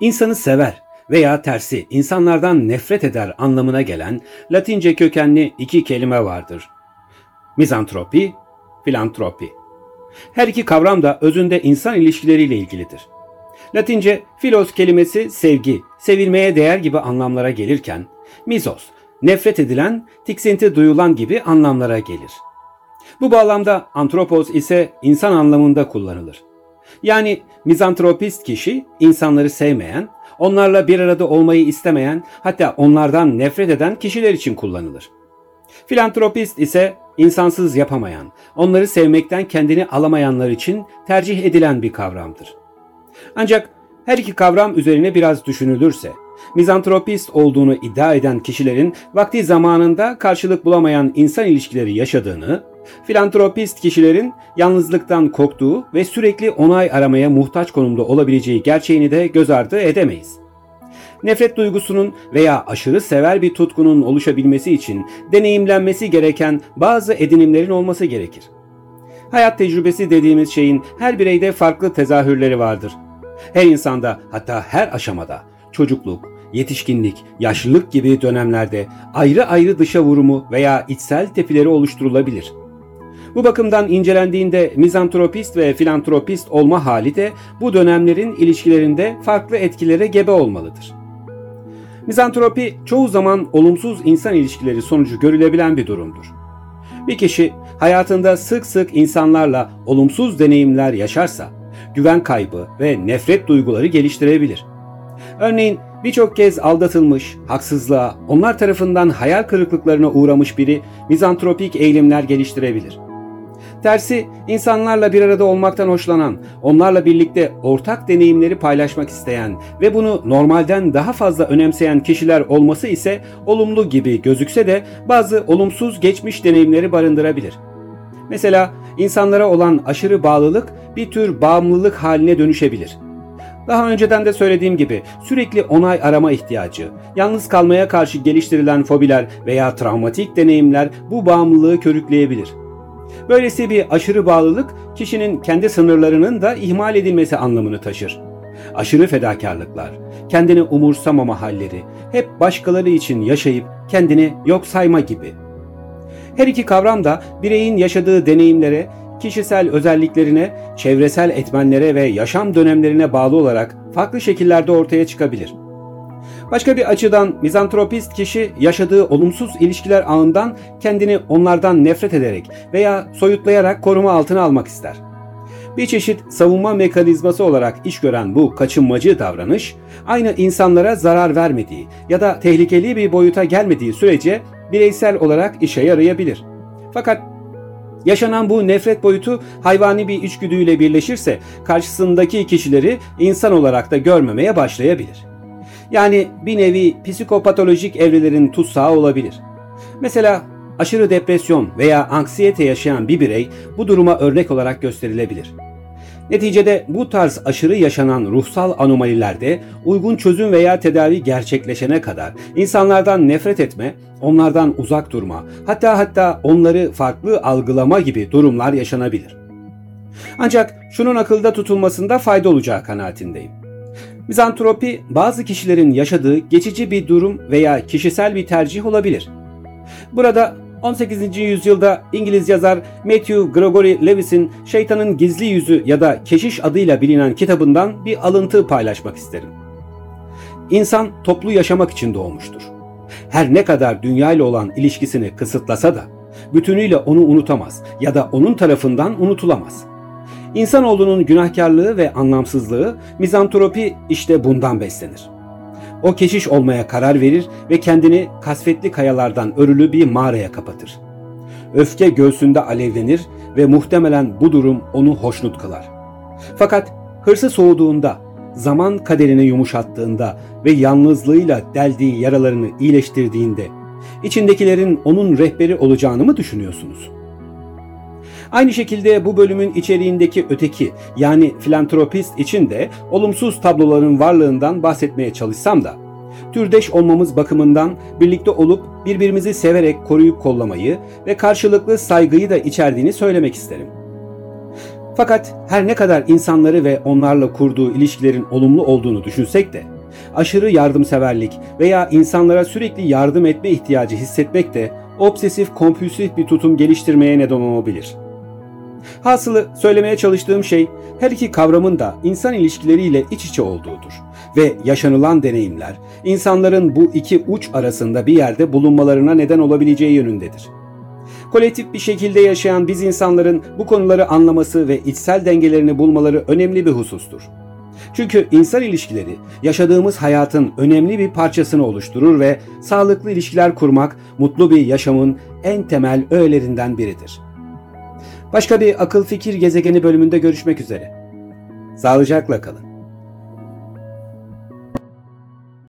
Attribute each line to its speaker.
Speaker 1: İnsanı sever veya tersi insanlardan nefret eder anlamına gelen Latince kökenli iki kelime vardır. Mizantropi, filantropi. Her iki kavram da özünde insan ilişkileriyle ilgilidir. Latince filos kelimesi sevgi, sevilmeye değer gibi anlamlara gelirken, mizos, nefret edilen, tiksinti duyulan gibi anlamlara gelir. Bu bağlamda antropos ise insan anlamında kullanılır. Yani mizantropist kişi insanları sevmeyen, onlarla bir arada olmayı istemeyen, hatta onlardan nefret eden kişiler için kullanılır. Filantropist ise insansız yapamayan, onları sevmekten kendini alamayanlar için tercih edilen bir kavramdır. Ancak her iki kavram üzerine biraz düşünülürse, mizantropist olduğunu iddia eden kişilerin vakti zamanında karşılık bulamayan insan ilişkileri yaşadığını, filantropist kişilerin yalnızlıktan korktuğu ve sürekli onay aramaya muhtaç konumda olabileceği gerçeğini de göz ardı edemeyiz. Nefret duygusunun veya aşırı sever bir tutkunun oluşabilmesi için deneyimlenmesi gereken bazı edinimlerin olması gerekir. Hayat tecrübesi dediğimiz şeyin her bireyde farklı tezahürleri vardır. Her insanda hatta her aşamada çocukluk, yetişkinlik, yaşlılık gibi dönemlerde ayrı ayrı dışa vurumu veya içsel tepileri oluşturulabilir. Bu bakımdan incelendiğinde mizantropist ve filantropist olma hali de bu dönemlerin ilişkilerinde farklı etkilere gebe olmalıdır. Mizantropi çoğu zaman olumsuz insan ilişkileri sonucu görülebilen bir durumdur. Bir kişi hayatında sık sık insanlarla olumsuz deneyimler yaşarsa güven kaybı ve nefret duyguları geliştirebilir. Örneğin birçok kez aldatılmış, haksızlığa, onlar tarafından hayal kırıklıklarına uğramış biri mizantropik eğilimler geliştirebilir. Tersi, insanlarla bir arada olmaktan hoşlanan, onlarla birlikte ortak deneyimleri paylaşmak isteyen ve bunu normalden daha fazla önemseyen kişiler olması ise olumlu gibi gözükse de bazı olumsuz geçmiş deneyimleri barındırabilir. Mesela insanlara olan aşırı bağlılık bir tür bağımlılık haline dönüşebilir. Daha önceden de söylediğim gibi sürekli onay arama ihtiyacı, yalnız kalmaya karşı geliştirilen fobiler veya travmatik deneyimler bu bağımlılığı körükleyebilir. Böylesi bir aşırı bağlılık kişinin kendi sınırlarının da ihmal edilmesi anlamını taşır. Aşırı fedakarlıklar, kendini umursamama halleri, hep başkaları için yaşayıp kendini yok sayma gibi. Her iki kavram da bireyin yaşadığı deneyimlere, kişisel özelliklerine, çevresel etmenlere ve yaşam dönemlerine bağlı olarak farklı şekillerde ortaya çıkabilir. Başka bir açıdan mizantropist kişi yaşadığı olumsuz ilişkiler ağından kendini onlardan nefret ederek veya soyutlayarak koruma altına almak ister. Bir çeşit savunma mekanizması olarak iş gören bu kaçınmacı davranış, aynı insanlara zarar vermediği ya da tehlikeli bir boyuta gelmediği sürece bireysel olarak işe yarayabilir. Fakat Yaşanan bu nefret boyutu hayvani bir içgüdüyle birleşirse karşısındaki kişileri insan olarak da görmemeye başlayabilir. Yani bir nevi psikopatolojik evrelerin tutsağı olabilir. Mesela aşırı depresyon veya anksiyete yaşayan bir birey bu duruma örnek olarak gösterilebilir. Neticede bu tarz aşırı yaşanan ruhsal anomalilerde uygun çözüm veya tedavi gerçekleşene kadar insanlardan nefret etme, onlardan uzak durma, hatta hatta onları farklı algılama gibi durumlar yaşanabilir. Ancak şunun akılda tutulmasında fayda olacağı kanaatindeyim. Mizantropi bazı kişilerin yaşadığı geçici bir durum veya kişisel bir tercih olabilir. Burada 18. yüzyılda İngiliz yazar Matthew Gregory Lewis'in Şeytanın Gizli Yüzü ya da Keşiş adıyla bilinen kitabından bir alıntı paylaşmak isterim. İnsan toplu yaşamak için doğmuştur. Her ne kadar dünya ile olan ilişkisini kısıtlasa da bütünüyle onu unutamaz ya da onun tarafından unutulamaz. İnsanoğlunun günahkarlığı ve anlamsızlığı mizantropi işte bundan beslenir. O keşiş olmaya karar verir ve kendini kasvetli kayalardan örülü bir mağaraya kapatır. Öfke göğsünde alevlenir ve muhtemelen bu durum onu hoşnut kılar. Fakat hırsı soğuduğunda, zaman kaderini yumuşattığında ve yalnızlığıyla deldiği yaralarını iyileştirdiğinde içindekilerin onun rehberi olacağını mı düşünüyorsunuz?'' Aynı şekilde bu bölümün içeriğindeki öteki yani filantropist için de olumsuz tabloların varlığından bahsetmeye çalışsam da türdeş olmamız bakımından birlikte olup birbirimizi severek koruyup kollamayı ve karşılıklı saygıyı da içerdiğini söylemek isterim. Fakat her ne kadar insanları ve onlarla kurduğu ilişkilerin olumlu olduğunu düşünsek de, aşırı yardımseverlik veya insanlara sürekli yardım etme ihtiyacı hissetmek de obsesif kompulsif bir tutum geliştirmeye neden olabilir. Hasılı söylemeye çalıştığım şey her iki kavramın da insan ilişkileriyle iç içe olduğudur ve yaşanılan deneyimler insanların bu iki uç arasında bir yerde bulunmalarına neden olabileceği yönündedir. Kolektif bir şekilde yaşayan biz insanların bu konuları anlaması ve içsel dengelerini bulmaları önemli bir husustur. Çünkü insan ilişkileri yaşadığımız hayatın önemli bir parçasını oluşturur ve sağlıklı ilişkiler kurmak mutlu bir yaşamın en temel öğelerinden biridir. Başka bir akıl fikir gezegeni bölümünde görüşmek üzere. Sağlıcakla kalın.